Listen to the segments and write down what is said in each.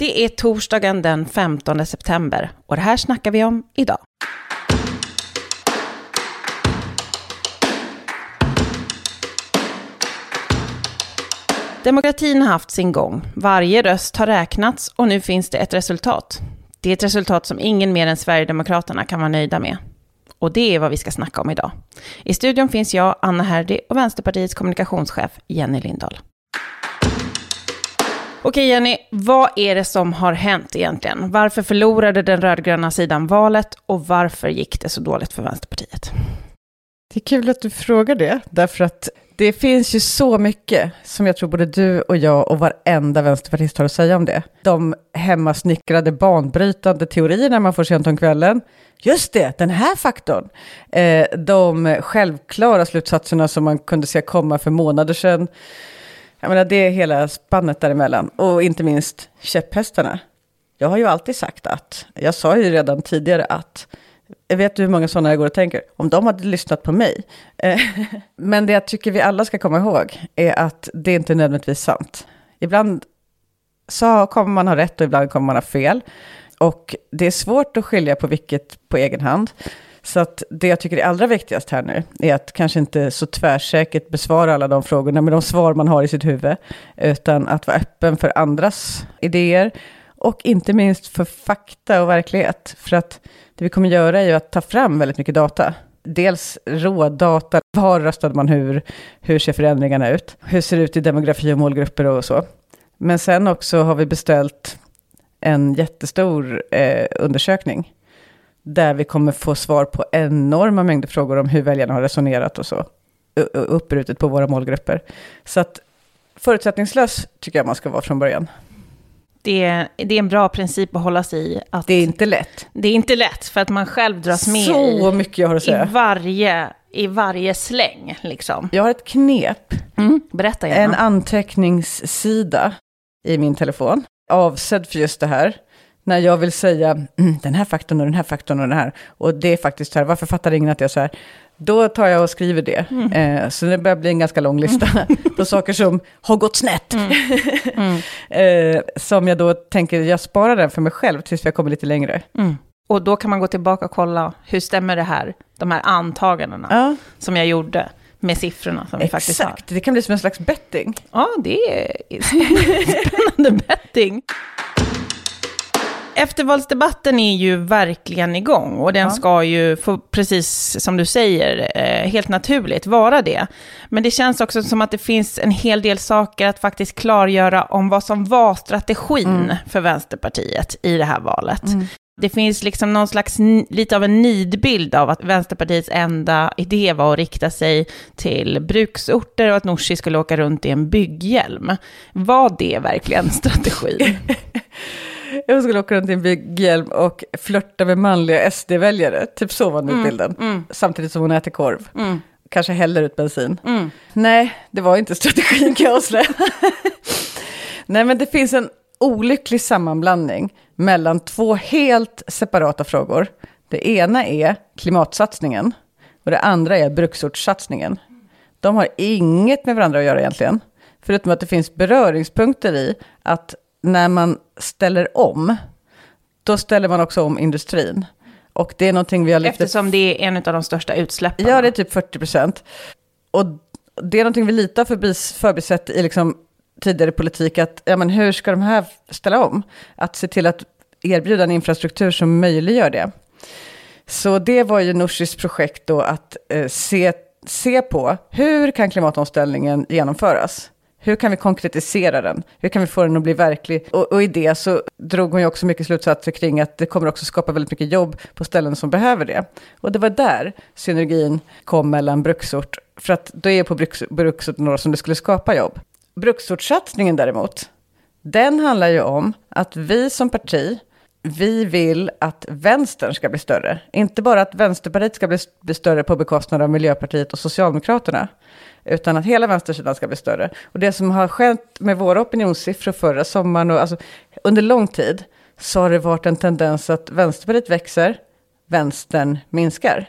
Det är torsdagen den 15 september och det här snackar vi om idag. Demokratin har haft sin gång. Varje röst har räknats och nu finns det ett resultat. Det är ett resultat som ingen mer än Sverigedemokraterna kan vara nöjda med. Och det är vad vi ska snacka om idag. I studion finns jag, Anna Herdy och Vänsterpartiets kommunikationschef Jenny Lindahl. Okej Jenny, vad är det som har hänt egentligen? Varför förlorade den rödgröna sidan valet och varför gick det så dåligt för Vänsterpartiet? Det är kul att du frågar det, därför att det finns ju så mycket som jag tror både du och jag och varenda vänsterpartist har att säga om det. De hemmasnickrade banbrytande teorierna man får sent om kvällen. Just det, den här faktorn. Eh, de självklara slutsatserna som man kunde se komma för månader sedan. Jag menar, det är hela spannet däremellan. Och inte minst käpphästarna. Jag har ju alltid sagt att, jag sa ju redan tidigare att jag vet du hur många sådana jag går och tänker? Om de hade lyssnat på mig. Eh, men det jag tycker vi alla ska komma ihåg är att det inte är nödvändigtvis sant. Ibland så kommer man ha rätt och ibland kommer man ha fel. Och det är svårt att skilja på vilket på egen hand. Så att det jag tycker är allra viktigast här nu är att kanske inte så tvärsäkert besvara alla de frågorna med de svar man har i sitt huvud, utan att vara öppen för andras idéer och inte minst för fakta och verklighet. För att det vi kommer göra är ju att ta fram väldigt mycket data. Dels rådata, var röstade man hur, hur ser förändringarna ut, hur ser det ut i demografi och målgrupper och så. Men sen också har vi beställt en jättestor eh, undersökning där vi kommer få svar på enorma mängder frågor om hur väljarna har resonerat och så, uppbrutet på våra målgrupper. Så att förutsättningslös tycker jag man ska vara från början det, det är en bra princip att hålla sig i. Att det är inte lätt. Det är inte lätt, för att man själv dras med Så mycket jag har att säga. i varje, i varje släng. Liksom. Jag har ett knep. Mm, berätta gärna. En anteckningssida i min telefon, avsedd för just det här. När jag vill säga mm, den här faktorn och den här faktorn och den här. Och det är faktiskt så här, varför fattar ingen att det är så här? Då tar jag och skriver det. Mm. Eh, så det börjar bli en ganska lång lista mm. på saker som har gått snett. Mm. mm. eh, som jag då tänker, jag sparar den för mig själv tills har kommit lite längre. Mm. Och då kan man gå tillbaka och kolla, hur stämmer det här, de här antagandena ja. som jag gjorde med siffrorna som Exakt. vi faktiskt har. det kan bli som en slags betting. Ja, det är spännande betting. Eftervalsdebatten är ju verkligen igång och den ja. ska ju, få, precis som du säger, eh, helt naturligt vara det. Men det känns också som att det finns en hel del saker att faktiskt klargöra om vad som var strategin mm. för Vänsterpartiet i det här valet. Mm. Det finns liksom någon slags, lite av en nidbild av att Vänsterpartiets enda idé var att rikta sig till bruksorter och att Nooshi skulle åka runt i en bygghjälm. Var det verkligen strategin? Jag skulle åka runt i en bygghjälm och flörta med manliga SD-väljare. Typ så var mm, bilden. Mm. Samtidigt som hon äter korv. Mm. Kanske häller ut bensin. Mm. Nej, det var inte strategin kan jag avslöja. Nej, men det finns en olycklig sammanblandning mellan två helt separata frågor. Det ena är klimatsatsningen och det andra är bruksortssatsningen. De har inget med varandra att göra egentligen. Förutom att det finns beröringspunkter i att när man ställer om, då ställer man också om industrin. Och det är någonting vi har lyft Eftersom det är en av de största utsläppen. Ja, det är typ 40 procent. Och det är någonting vi lite har förbis, förbisett i liksom tidigare politik, att ja, men hur ska de här ställa om? Att se till att erbjuda en infrastruktur som möjliggör det. Så det var ju Nooshis projekt då att eh, se, se på hur kan klimatomställningen genomföras? Hur kan vi konkretisera den? Hur kan vi få den att bli verklig? Och, och, i det så drog hon ju också mycket slutsatser kring att det kommer också skapa väldigt mycket jobb på ställen som behöver det. Och det var där synergin kom mellan bruksort, för att det är på bruks, bruksort några som det skulle skapa jobb. Bruksortssatsningen däremot, den handlar ju om att vi som parti, vi vill att vänstern ska bli större. Inte bara att Vänsterpartiet ska bli, bli större på bekostnad av Miljöpartiet och Socialdemokraterna utan att hela vänstersidan ska bli större. Och det som har skett med våra opinionssiffror förra sommaren, och alltså, under lång tid, så har det varit en tendens att Vänsterpartiet växer, vänstern minskar.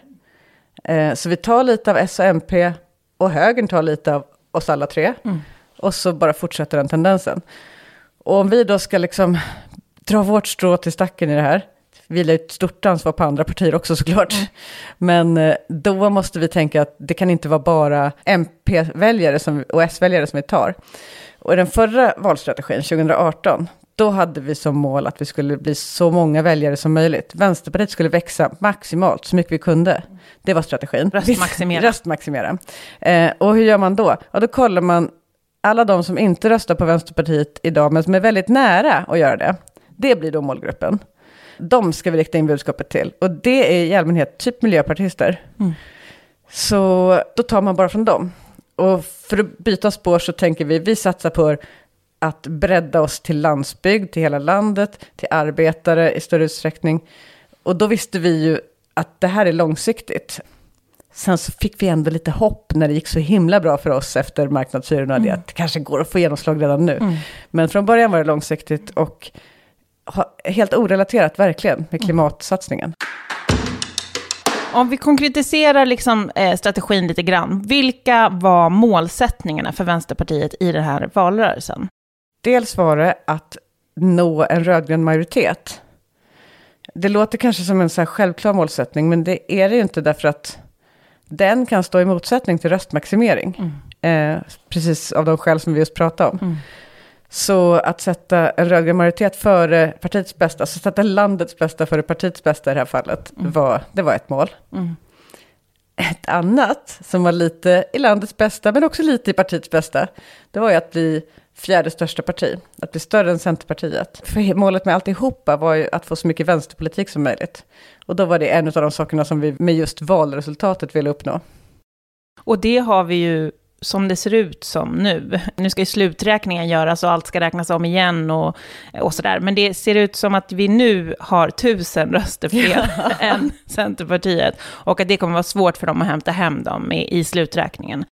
Eh, så vi tar lite av S och MP och högern tar lite av oss alla tre. Mm. Och så bara fortsätter den tendensen. Och om vi då ska liksom dra vårt strå till stacken i det här. Vi vilar ett stort ansvar på andra partier också såklart. Mm. Men eh, då måste vi tänka att det kan inte vara bara MP-väljare och S-väljare som vi tar. Och i den förra valstrategin, 2018, då hade vi som mål att vi skulle bli så många väljare som möjligt. Vänsterpartiet skulle växa maximalt, så mycket vi kunde. Det var strategin. Röstmaximera. Röstmaximera. Eh, och hur gör man då? Ja, då kollar man alla de som inte röstar på Vänsterpartiet idag, men som är väldigt nära att göra det. Det blir då målgruppen. De ska vi rikta in budskapet till. Och det är i allmänhet typ miljöpartister. Mm. Så då tar man bara från dem. Och för att byta spår så tänker vi, vi satsar på att bredda oss till landsbygd, till hela landet, till arbetare i större utsträckning. Och då visste vi ju att det här är långsiktigt. Sen så fick vi ändå lite hopp när det gick så himla bra för oss efter marknadshyrorna, mm. att det kanske går att få genomslag redan nu. Mm. Men från början var det långsiktigt och helt orelaterat verkligen med mm. klimatsatsningen. Om vi konkretiserar liksom, eh, strategin lite grann, vilka var målsättningarna för Vänsterpartiet i den här valrörelsen? Dels var det att nå en rödgrön majoritet. Det låter kanske som en så självklar målsättning, men det är det ju inte därför att den kan stå i motsättning till röstmaximering. Mm. Eh, precis av de skäl som vi just pratade om. Mm. Så att sätta en rödgrön majoritet före partiets bästa, alltså sätta landets bästa före partiets bästa i det här fallet, mm. var, det var ett mål. Mm. Ett annat, som var lite i landets bästa, men också lite i partiets bästa, det var ju att bli fjärde största parti, att bli större än Centerpartiet. För målet med alltihopa var ju att få så mycket vänsterpolitik som möjligt. Och då var det en av de sakerna som vi med just valresultatet ville uppnå. Och det har vi ju som det ser ut som nu. Nu ska ju sluträkningen göras och allt ska räknas om igen och, och sådär. Men det ser ut som att vi nu har tusen röster fler än Centerpartiet. Och att det kommer vara svårt för dem att hämta hem dem i, i sluträkningen.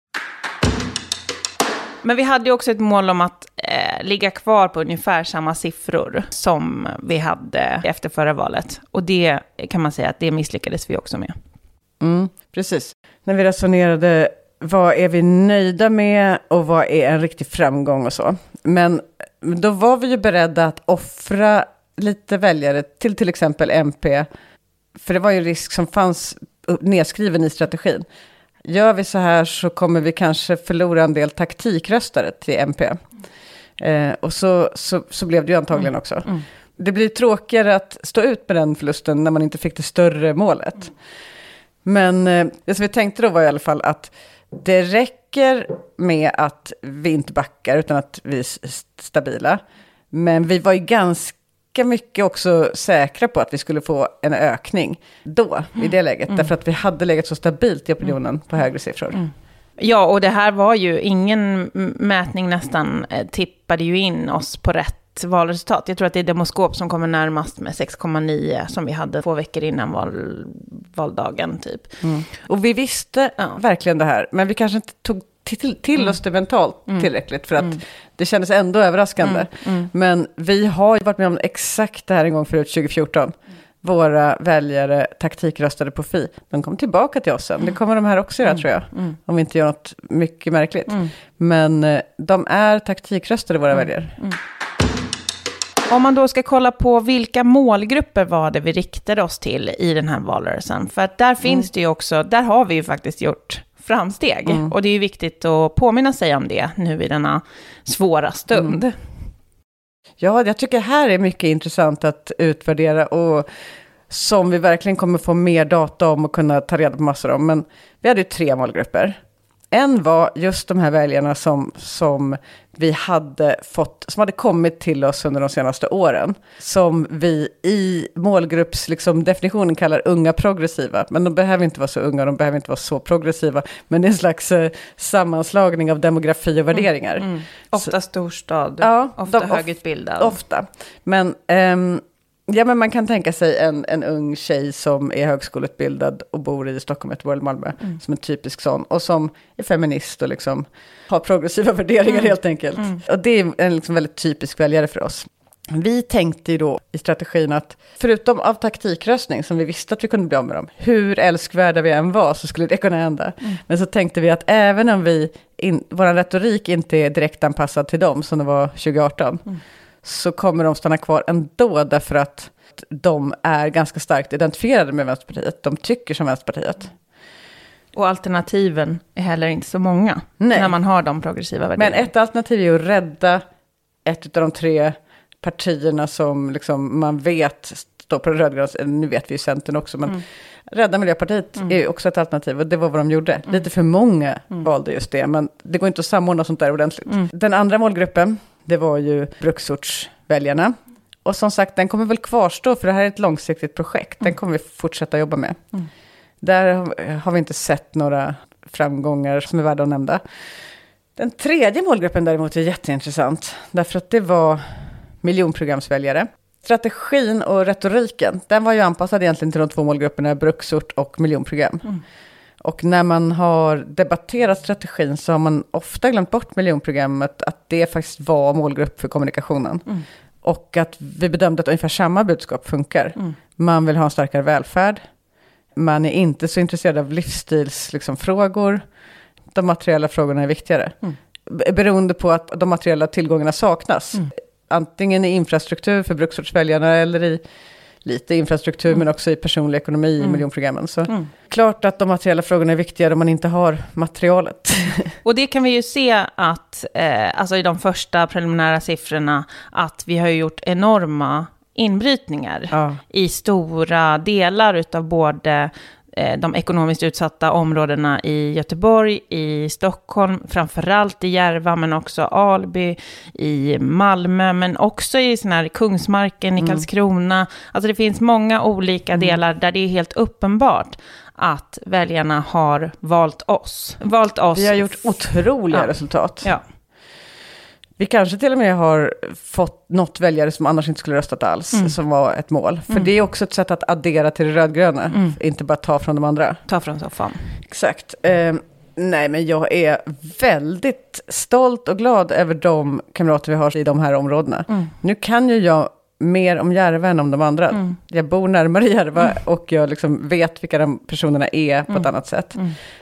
Men vi hade ju också ett mål om att eh, ligga kvar på ungefär samma siffror som vi hade efter förra valet. Och det kan man säga att det misslyckades vi också med. Mm, precis. När vi resonerade vad är vi nöjda med och vad är en riktig framgång och så. Men då var vi ju beredda att offra lite väljare till till exempel MP. För det var ju en risk som fanns nedskriven i strategin. Gör vi så här så kommer vi kanske förlora en del taktikröstare till MP. Eh, och så, så, så blev det ju antagligen mm. också. Mm. Det blir tråkigare att stå ut med den förlusten när man inte fick det större målet. Mm. Men eh, det som vi tänkte då var i alla fall att det räcker med att vi inte backar utan att vi är stabila. Men vi var ju ganska mycket också säkra på att vi skulle få en ökning då, i det läget. Mm. Därför att vi hade legat så stabilt i opinionen på högre siffror. Mm. Ja, och det här var ju ingen mätning nästan eh, tippade ju in oss på rätt valresultat. Jag tror att det är Demoskop som kommer närmast med 6,9 som vi hade två veckor innan val, valdagen typ. Mm. Och vi visste ja. verkligen det här, men vi kanske inte tog till, till mm. oss det mentalt mm. tillräckligt för att mm. det kändes ändå överraskande. Mm. Mm. Men vi har ju varit med om exakt det här en gång förut, 2014. Våra väljare taktikröstade på Fi. De kom tillbaka till oss sen. Det kommer de här också göra tror jag. Om vi inte gör något mycket märkligt. Men eh, de är taktikröstade, våra väljare. Om man då ska kolla på vilka målgrupper var det vi riktade oss till i den här valrörelsen. För att där finns mm. det ju också, där har vi ju faktiskt gjort framsteg. Mm. Och det är ju viktigt att påminna sig om det nu i denna svåra stund. Mm. Ja, jag tycker här är mycket intressant att utvärdera och som vi verkligen kommer få mer data om och kunna ta reda på massor om. Men vi hade ju tre målgrupper. En var just de här väljarna som, som vi hade fått, som hade kommit till oss under de senaste åren. Som vi i målgruppsdefinitionen liksom, kallar unga progressiva. Men de behöver inte vara så unga, de behöver inte vara så progressiva. Men det är en slags eh, sammanslagning av demografi och värderingar. Mm, mm. Ofta storstad, ja, ofta de, högutbildad. Ofta. Men ehm, Ja, men man kan tänka sig en, en ung tjej som är högskoleutbildad och bor i Stockholm, Göteborg eller Malmö, mm. som en typisk sån, och som är feminist och liksom har progressiva värderingar mm. helt enkelt. Mm. Och det är en liksom väldigt typisk väljare för oss. Vi tänkte ju då i strategin att förutom av taktikröstning som vi visste att vi kunde bli av med dem, hur älskvärda vi än var så skulle det kunna hända. Mm. Men så tänkte vi att även om vi, in, vår retorik inte är direkt anpassad till dem som det var 2018, mm så kommer de stanna kvar ändå därför att de är ganska starkt identifierade med Vänsterpartiet. De tycker som Vänsterpartiet. Och alternativen är heller inte så många Nej. när man har de progressiva Men värderingarna. ett alternativ är ju att rädda ett av de tre partierna som liksom man vet står på den rödgröna, eller nu vet vi ju Centern också, men rädda Miljöpartiet är ju också ett alternativ och det var vad de gjorde. Lite för många valde just det, men det går inte att samordna sånt där ordentligt. Den andra målgruppen, det var ju bruksortsväljarna. Och som sagt, den kommer väl kvarstå, för det här är ett långsiktigt projekt. Den kommer vi fortsätta jobba med. Där har- vi inte sett några framgångar som är värda att nämna. Den tredje målgruppen däremot är jätteintressant, därför att det var miljonprogramsväljare. Strategin och retoriken, den var ju anpassad egentligen till de två målgrupperna bruksort och miljonprogram. Och när man har debatterat strategin så har man ofta glömt bort miljonprogrammet, att det faktiskt var målgrupp för kommunikationen. Och att vi bedömde att ungefär samma budskap funkar. Man vill ha en starkare välfärd. Man är inte så intresserad av livsstilsfrågor. Liksom, frågor. de materiella frågorna är viktigare. B- Beroende på att de materiella tillgångarna saknas. Antingen i infrastruktur för bruksortsväljarna eller i lite infrastruktur men också i personlig ekonomi i miljonprogrammen. Så klart att de materiella frågorna är viktigare om man inte har materialet. Och det kan vi ju se att, eh, alltså i de första preliminära siffrorna, att vi har gjort enorma inbrytningar Ja. i stora delar utav både de ekonomiskt utsatta områdena i Göteborg, i Stockholm, framförallt i Järva, men också Alby, i Malmö, men också i sån här Kungsmarken, i Karlskrona. Alltså det finns många olika delar där det är helt uppenbart att väljarna har valt oss. Valt oss. Vi har gjort otroliga Ja. resultat. Ja. Vi kanske till och med har fått något väljare som annars inte skulle röstat alls, Mm. som var ett mål. För det är också ett sätt att addera till det rödgröna, Mm. inte bara ta från de andra. Ta från soffan. Exakt. Eh, nej, men jag är väldigt stolt och glad över de kamrater vi har i de här områdena. Nu kan ju jag mer om Järva än om de andra. Jag bor närmare Järva och jag liksom vet vilka de personerna är på ett annat sätt.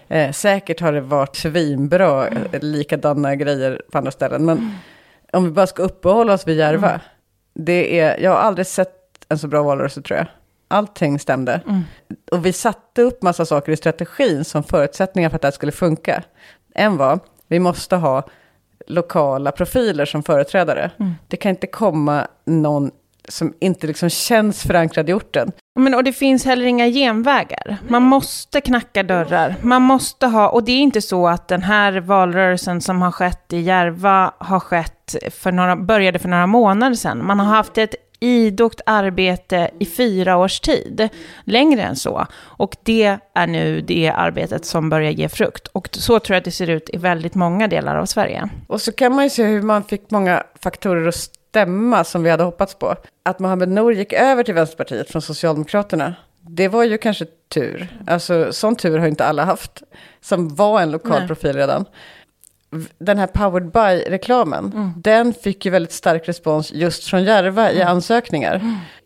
Eh, säkert har det varit svinbra, mm. likadana grejer på andra ställen. Men om vi bara ska uppehålla oss vid Järva. Det är, jag har aldrig sett en så bra valrörelse tror jag. Allting stämde. Och vi satte upp massa saker i strategin som förutsättningar för att det här skulle funka. En var, vi måste ha lokala profiler som företrädare. Det kan inte komma någon som inte liksom känns förankrad i orten. Men, och det finns heller inga genvägar. Man måste knacka dörrar. Man måste ha, och det är inte så att den här valrörelsen som har skett i Järva har skett för några, började för några månader sedan. Man har haft ett idogt arbete i fyra års tid, längre än så. Och det är nu det arbetet som börjar ge frukt. Och så tror jag att det ser ut i väldigt många delar av Sverige. Och så kan man ju se hur man fick många faktorer att stämma som vi hade hoppats på. Att Mohamed Nour gick över till Vänsterpartiet från Socialdemokraterna, det var ju kanske tur. Alltså sån tur har inte alla haft, som var en lokal Nej. profil redan. Den här Powered By-reklamen, den fick ju väldigt stark respons just från Järva i ansökningar.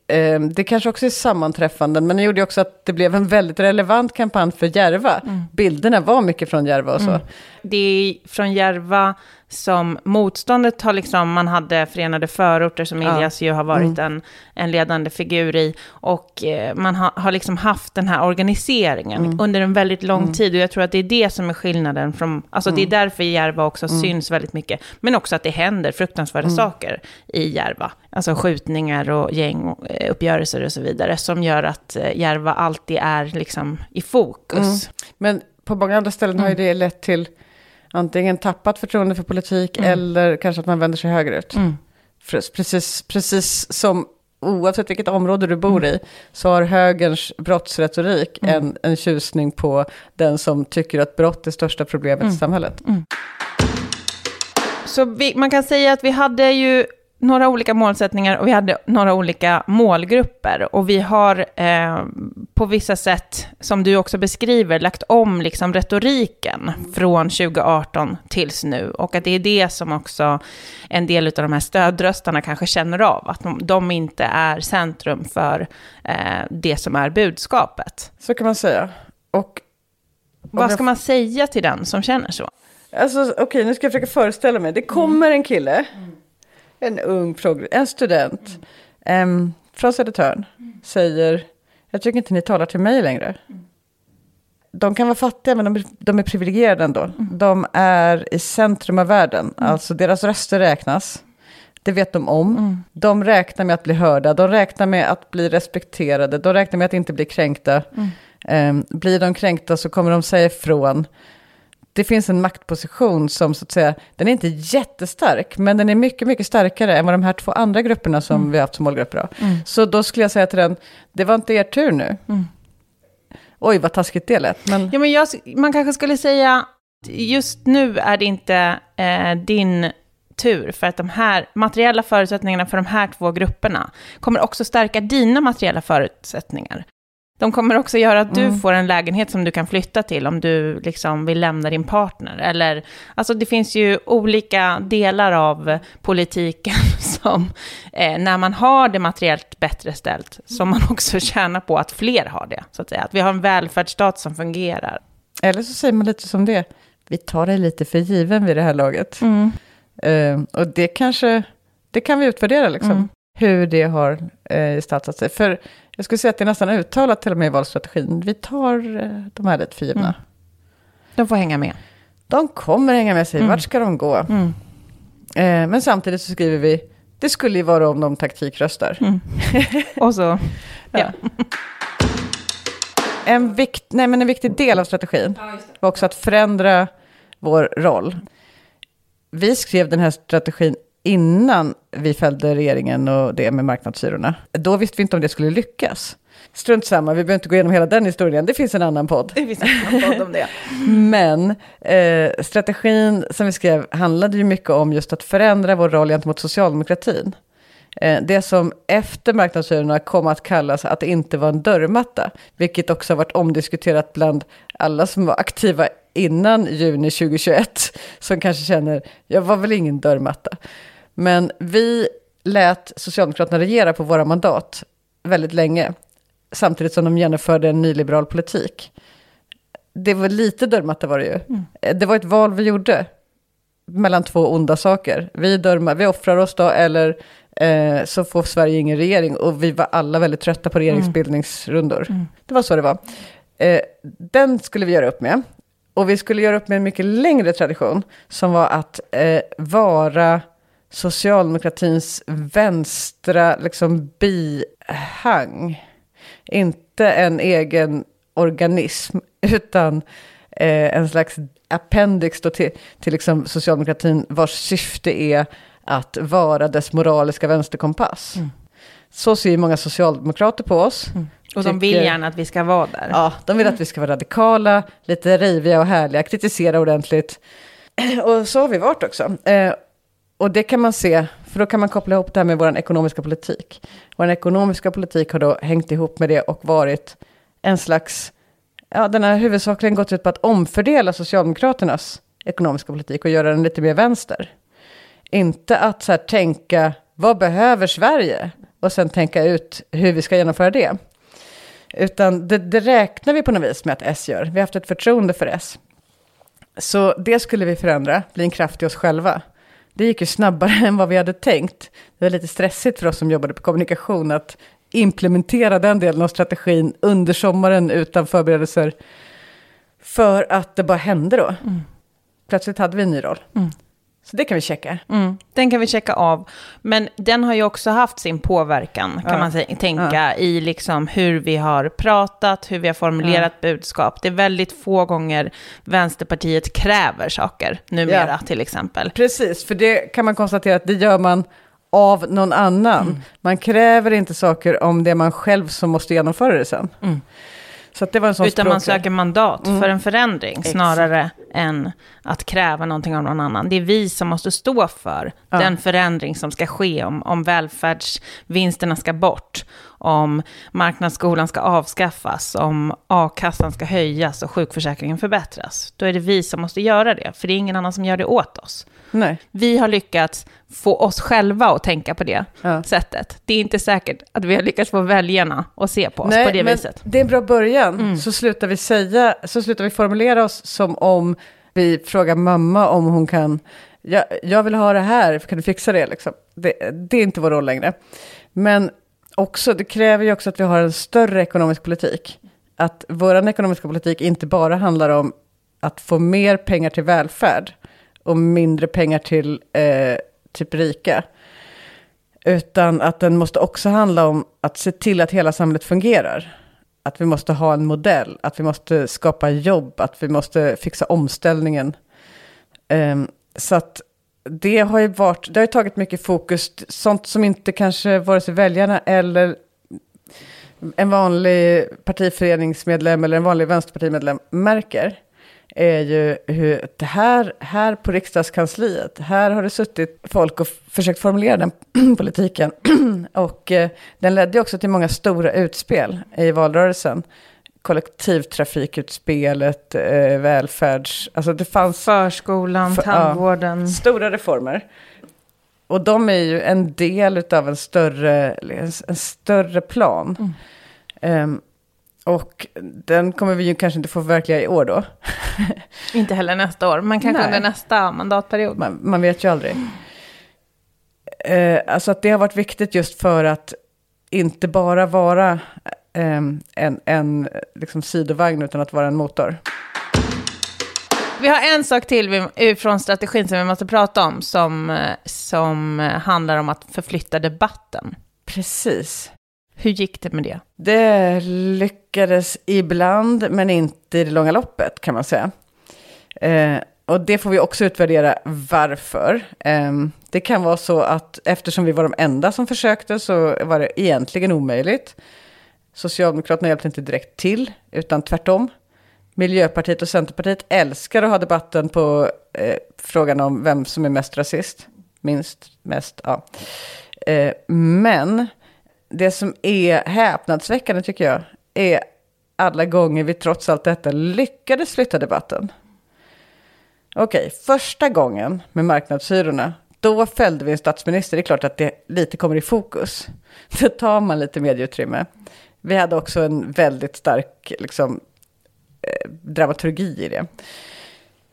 Eh, Det kanske också är sammanträffanden, men det gjorde också att det blev en väldigt relevant kampanj för Järva. Bilderna var mycket från Järva och så. Det är från Järva som motståndet har liksom, man hade Förenade förorter som Ja. Elias ju har varit en, en ledande figur i. Och eh, man har, har liksom haft den här organiseringen under en väldigt lång tid. Och jag tror att det är det som är skillnaden från, alltså det är därför Järva också syns väldigt mycket. Men också att det händer fruktansvärda saker i Järva. Alltså skjutningar och gänguppgörelser och så vidare. Som gör att eh, Järva alltid är liksom i fokus. Men på många andra ställen har ju det lett till antingen tappat förtroende för politik eller kanske att man vänder sig högerut. För Precis, precis som oavsett vilket område du bor i så har högerns brottsretorik en, en tjusning på den som tycker att brott är största problemet i samhället. Så vi, man kan säga att vi hade ju några olika målsättningar och vi hade några olika målgrupper. Och vi har eh, på vissa sätt, som du också beskriver, lagt om liksom retoriken från 2018 tills nu. Och att det är det som också en del av de här stödröstarna kanske känner av. Att de, de inte är centrum för eh, det som är budskapet. Så kan man säga. Och Vad ska man säga till den som känner så? Alltså okej, nu ska jag försöka föreställa mig. Det kommer en kille en ung en student um, från Södertörn säger, jag tycker inte ni talar till mig längre. De kan vara fattiga men de är, de är privilegierade ändå. Mm. De är i centrum av världen, mm. alltså deras röster räknas. Det vet de om. Mm. De räknar med att bli hörda, de räknar med att bli respekterade, de räknar med att inte bli kränkta. Um, blir de kränkta så kommer de säga ifrån det finns en maktposition som så att säga, den är inte jättestark, men den är mycket, mycket starkare än vad de här två andra grupperna som mm. vi har haft som målgrupper mm. Så då skulle jag säga till den, det var inte er tur nu. Mm. Oj, vad taskigt det lät. Men... Ja, men jag, man kanske skulle säga, just nu är det inte eh, din tur, för att de här materiella förutsättningarna för de här två grupperna kommer också stärka dina materiella förutsättningar. De kommer också göra att du mm. får en lägenhet som du kan flytta till om du liksom vill lämna din partner. Eller, alltså det finns ju olika delar av politiken som, eh, när man har det materiellt bättre ställt, som man också tjänar på att fler har det. Så att säga. Att vi har en välfärdsstat som fungerar. Eller så säger man lite som det, vi tar det lite för given vid det här laget. Mm. Uh, och det kanske, det kan vi utvärdera liksom. Mm. Hur det har uh, gestaltat sig. För jag skulle säga att det är nästan uttalat till och med i valstrategin. Vi tar eh, de här lite för givna. Mm. De får hänga med. De kommer hänga med sig. Mm. Vart ska de gå? Mm. Eh, men samtidigt så skriver vi, det skulle ju vara om de taktikröstar. Mm. Och så, ja. en, vikt, nej, men en viktig del av strategin ja, var också att förändra vår roll. Vi skrev den här strategin innan vi fällde regeringen och det med marknadshyrorna. Då visste vi inte om det skulle lyckas. Strunt samma, vi behöver inte gå igenom hela den historien, det finns en annan podd. Det finns en annan podd om det. Men eh, strategin som vi skrev handlade ju mycket om just att förändra vår roll gentemot socialdemokratin. Eh, det som efter marknadshyrorna kom att kallas att det inte var en dörrmatta, vilket också har varit omdiskuterat bland alla som var aktiva innan juni 2021, som kanske känner, jag var väl ingen dörrmatta. Men vi lät Socialdemokraterna regera på våra mandat väldigt länge, samtidigt som de genomförde en nyliberal politik. Det var lite dörrmatta var det ju. Mm. Det var ett val vi gjorde mellan två onda saker. Vi, dörma, vi offrar oss då, eller eh, så får Sverige ingen regering. Och vi var alla väldigt trötta på regeringsbildningsrundor. Mm. Det var så det var. Eh, den skulle vi göra upp med. Och vi skulle göra upp med en mycket längre tradition, som var att eh, vara socialdemokratins vänstra liksom, bihang. Inte en egen organism, utan eh, en slags appendix till, till liksom socialdemokratin vars syfte är att vara dess moraliska vänsterkompass. Mm. Så ser ju många socialdemokrater på oss. Mm. Och de vill gärna att vi ska vara där. Ja, de vill att vi ska vara radikala, lite riviga och härliga, kritisera ordentligt. Och så har vi varit också. Eh, och det kan man se, för då kan man koppla ihop det här med vår ekonomiska politik. Vår ekonomiska politik har då hängt ihop med det och varit en slags, ja den har huvudsakligen gått ut på att omfördela Socialdemokraternas ekonomiska politik och göra den lite mer vänster. Inte att så här, tänka, vad behöver Sverige? Och sen tänka ut hur vi ska genomföra det. Utan det, det räknar vi på något vis med att S gör. Vi har haft ett förtroende för S. Så det skulle vi förändra, bli en kraft i oss själva. Det gick ju snabbare än vad vi hade tänkt. Det var lite stressigt för oss som jobbade på kommunikation att implementera den delen av strategin under sommaren utan förberedelser. För att det bara hände då. Mm. Plötsligt hade vi en ny roll. Mm. Så det kan vi checka. Mm, den kan vi checka av. Men den har ju också haft sin påverkan, kan ja. man säga, tänka, ja. i liksom hur vi har pratat, hur vi har formulerat ja. budskap. Det är väldigt få gånger Vänsterpartiet kräver saker numera, till exempel. Precis, för det kan man konstatera att det gör man av någon annan. Mm. Man kräver inte saker om det är man själv som måste genomföra det sen. Mm. Så det var en sån Utan språk. man söker mandat mm. för en förändring Exakt. snarare än att kräva någonting av någon annan. Det är vi som måste stå för ja. den förändring som ska ske om, om välfärdsvinsterna ska bort, om marknadsskolan ska avskaffas, om a-kassan ska höjas och sjukförsäkringen förbättras. Då är det vi som måste göra det, för det är ingen annan som gör det åt oss. Nej. Vi har lyckats få oss själva att tänka på det ja. sättet. Det är inte säkert att vi har lyckats få väljarna att se på oss Nej, på det men viset. Det är en bra början. Mm. Så slutar vi säga, så slutar vi formulera oss som om vi frågar mamma om hon kan jag, jag vill ha det här, kan du fixa det? Liksom. det? Det är inte vår roll längre. Men också, det kräver ju också att vi har en större ekonomisk politik. Att vår ekonomiska politik inte bara handlar om att få mer pengar till välfärd och mindre pengar till eh, typ rika. Utan att den måste också handla om att se till att hela samhället fungerar. Att vi måste ha en modell, att vi måste skapa jobb, att vi måste fixa omställningen. Eh, så att det har ju varit, det har ju tagit mycket fokus, sånt som inte kanske vare sig väljarna eller en vanlig partiföreningsmedlem eller en vanlig vänsterpartimedlem märker är ju hur det här, här på riksdagskansliet, här har det suttit folk och försökt formulera den politiken. och eh, den ledde också till många stora utspel i valrörelsen. Kollektivtrafikutspelet, eh, välfärds... Alltså det fanns... Förskolan, för, tandvården. Ja, stora reformer. Och de är ju en del av en större, en större plan. Mm. Um, och den kommer vi ju kanske inte få förverkliga i år då. inte heller nästa år, men kanske Nej. under nästa mandatperiod. Man, man vet ju aldrig. Eh, alltså att det har varit viktigt just för att inte bara vara en, en liksom sidovagn utan att vara en motor. Vi har en sak till från strategin som vi måste prata om som, som handlar om att förflytta debatten. Precis. Hur gick det med det? Det lyckades ibland, men inte i det långa loppet kan man säga. Eh, och det får vi också utvärdera varför. Eh, det kan vara så att eftersom vi var de enda som försökte så var det egentligen omöjligt. Socialdemokraterna hjälpte inte direkt till, utan tvärtom. Miljöpartiet och Centerpartiet älskar att ha debatten på eh, frågan om vem som är mest rasist. Minst, mest, ja. Eh, men det som är häpnadsväckande tycker jag är alla gånger vi trots allt detta lyckades flytta debatten. Okej, första gången med marknadshyrorna, då fällde vi en statsminister. Det är klart att det lite kommer i fokus. Då tar man lite medieutrymme. Vi hade också en väldigt stark liksom, eh, dramaturgi i det.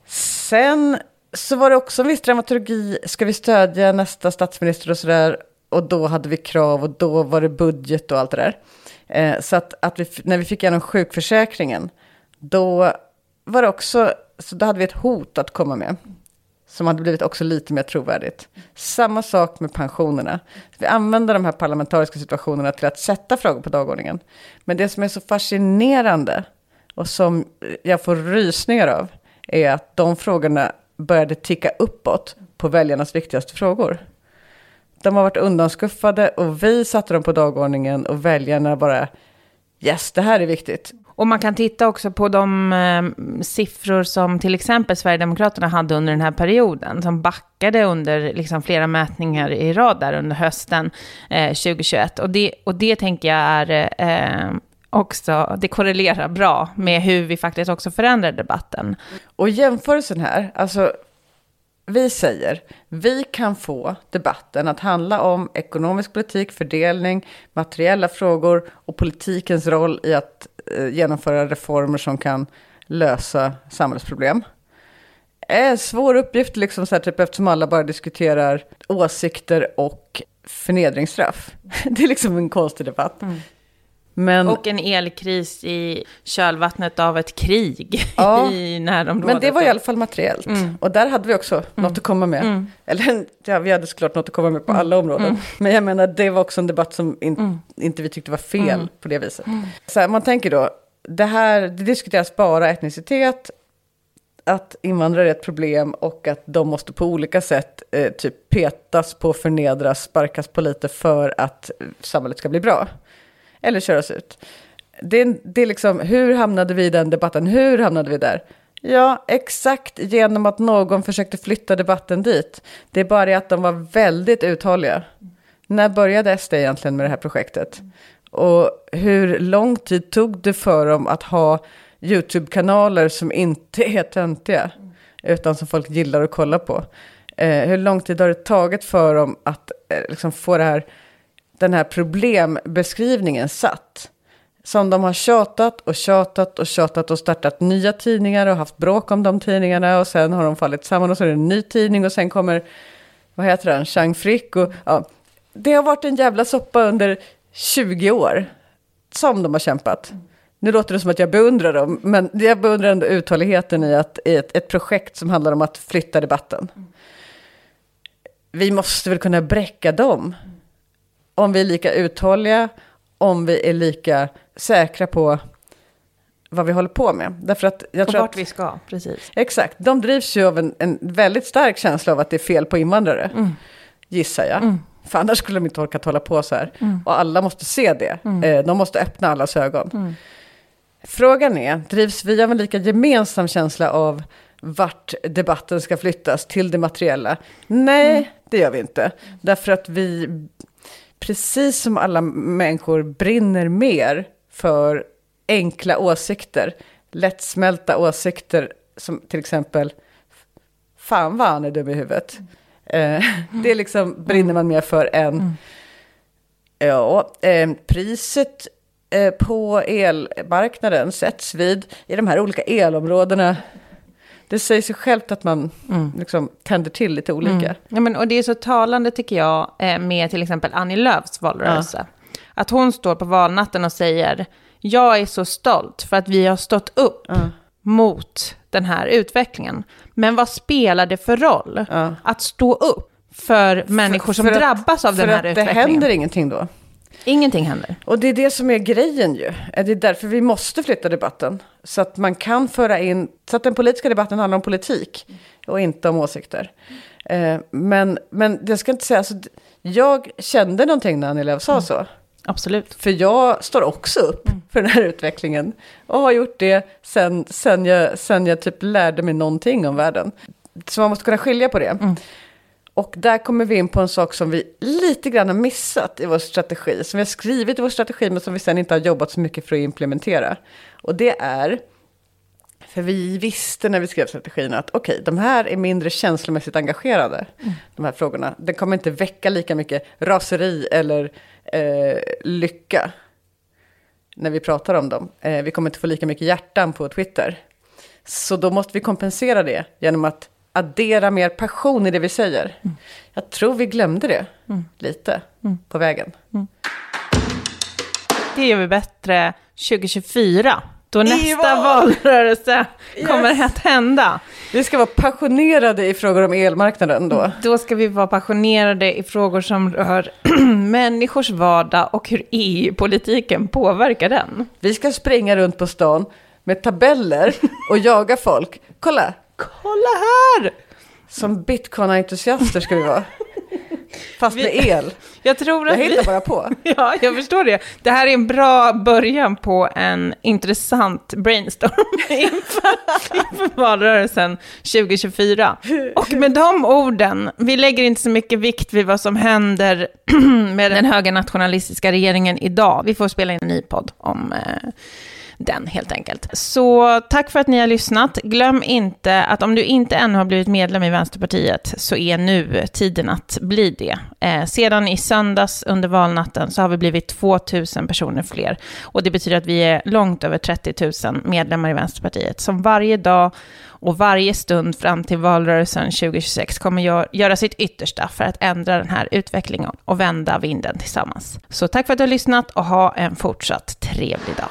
Sen så var det också en viss dramaturgi. Ska vi stödja nästa statsminister och sådär? och då hade vi krav och då var det budget och allt det där. Eh, så att, att vi, när vi fick igenom sjukförsäkringen, då var det också, så då hade vi ett hot att komma med. Som hade blivit också lite mer trovärdigt. Samma sak med pensionerna. Vi använder de här parlamentariska situationerna till att sätta frågor på dagordningen. Men det som är så fascinerande och som jag får rysningar av är att de frågorna började ticka uppåt på väljarnas viktigaste frågor. De har varit undanskuffade och vi satte dem på dagordningen och väljarna bara yes, det här är viktigt. Och man kan titta också på de eh, siffror som till exempel Sverigedemokraterna hade under den här perioden, som backade under liksom, flera mätningar i rad där under hösten eh, 2021. Och det, och det tänker jag är eh, också, det korrelerar bra med hur vi faktiskt också förändrar debatten. Och jämförelsen här, alltså vi säger, vi kan få debatten att handla om ekonomisk politik, fördelning, materiella frågor och politikens roll i att Eh, genomföra reformer som kan lösa samhällsproblem. Det är en svår uppgift, liksom så här, typ, eftersom alla bara diskuterar åsikter och förnedringsstraff. Det är liksom en konstig debatt. Mm. Men, och en elkris i kölvattnet av ett krig ja, i närområdet. Men det var i alla fall materiellt. Mm. Och där hade vi också mm. något att komma med. Mm. Eller ja, vi hade såklart något att komma med på mm. alla områden. Mm. Men jag menar, det var också en debatt som in, mm. inte vi tyckte var fel på det viset. Så här, man tänker då, det här, det diskuteras bara etnicitet, att invandrare är ett problem och att de måste på olika sätt eh, typ petas på, förnedras, sparkas på lite för att samhället ska bli bra eller köras ut. Det, det är liksom, hur hamnade vi i den debatten? Hur hamnade vi där? Ja, exakt genom att någon försökte flytta debatten dit. Det är bara det att de var väldigt uthålliga. När började SD egentligen med det här projektet? Och hur lång tid tog det för dem att ha YouTube-kanaler som inte är töntiga, utan som folk gillar att kolla på? Eh, hur lång tid har det tagit för dem att eh, liksom få det här den här problembeskrivningen satt. som de har tjatat och tjatat och tjatat och startat nya tidningar och haft bråk om de tidningarna och sen har de fallit samman och så är det en ny tidning och sen kommer, vad heter han, Chang Frick och ja. Det har varit en jävla soppa under 20 år som de har kämpat. Nu låter det som att jag beundrar dem, men jag beundrar ändå uthålligheten i, att, i ett, ett projekt som handlar om att flytta debatten. Vi måste väl kunna bräcka dem. Om vi är lika uthålliga, om vi är lika säkra på vad vi håller på med. Därför att jag och tror vart att, vi ska, precis. Exakt, de drivs ju av en, en väldigt stark känsla av att det är fel på invandrare. Mm. Gissar jag. Mm. För annars skulle de inte orkat hålla på så här. Mm. Och alla måste se det. Mm. Eh, de måste öppna allas ögon. Mm. Frågan är, drivs vi av en lika gemensam känsla av vart debatten ska flyttas till det materiella? Nej, Mm. det gör vi inte. Därför att vi, precis som alla människor, brinner mer för enkla åsikter. Lättsmälta åsikter som till exempel, fan vad han är dum i huvudet. Eh, det är liksom, brinner man mer för än, Mm. ja, eh, priset eh, på elmarknaden sätts vid i de här olika elområdena. Det säger sig självt att man Mm. liksom tänder till lite olika. Mm. Ja, men, och det är så talande tycker jag eh, med till exempel Annie Lööfs valrörelse. Att hon står på valnatten och säger, jag är så stolt för att vi har stått upp Ja, mot den här utvecklingen. Men vad spelar det för roll ja. att stå upp för människor som för att- drabbas av För den här att det utvecklingen? händer ingenting då. Ingenting händer. Och det är det som är grejen ju. Det är därför vi måste flytta debatten. Så att man kan föra in, så att den politiska debatten handlar om politik och inte om åsikter. Eh, men, men det ska inte säga, alltså, jag kände någonting när Annie Lööf sa så. Absolut. För jag står också upp för den här utvecklingen. Och har gjort det sen, sen, jag, sen jag typ lärde mig någonting om världen. Så man måste kunna skilja på det. Mm. Och där kommer vi in på en sak som vi lite grann har missat i vår strategi. Som vi har skrivit i vår strategi men som vi sen inte har jobbat så mycket för att implementera. Och det är, för vi visste när vi skrev strategin att okej, de här är mindre känslomässigt engagerade. De här frågorna. Den kommer inte väcka lika mycket raseri eller eh, lycka när vi pratar om dem. Eh, vi kommer inte få lika mycket hjärtan på Twitter. Så då måste vi kompensera det genom att addera mer passion i det vi säger. Jag tror vi glömde det lite på vägen. Det gör vi bättre 2024. Då nästa val! valrörelse kommer Yes! att hända. Vi ska vara passionerade i frågor om elmarknaden då. Då ska vi vara passionerade i frågor som rör människors vardag och hur EU-politiken påverkar den. Vi ska springa runt på stan med tabeller och jaga folk. Kolla, Kolla här! som bitcoin-entusiaster ska vi vara. Fast med Vi- el. Jag tror Jag att vi... hittar bara på. Ja, jag förstår det. Det här är en bra början på en intressant brainstorm inför, inför valrörelsen 2024. Och med de orden, vi lägger inte så mycket vikt vid vad som händer med den höga nationalistiska regeringen idag. Vi får spela in en ny podd om eh, den helt enkelt. Så tack för att ni har lyssnat. Glöm inte att om du inte ännu har blivit medlem i Vänsterpartiet så är nu tiden att bli det. Eh, sedan i söndags under valnatten så har vi blivit 2000 personer fler. Och det betyder att vi är långt över 30 000 medlemmar i Vänsterpartiet som varje dag och varje stund fram till valrörelsen 2026 kommer gör, göra sitt yttersta för att ändra den här utvecklingen och vända vinden tillsammans. Så tack för att du har lyssnat och ha en fortsatt trevlig dag.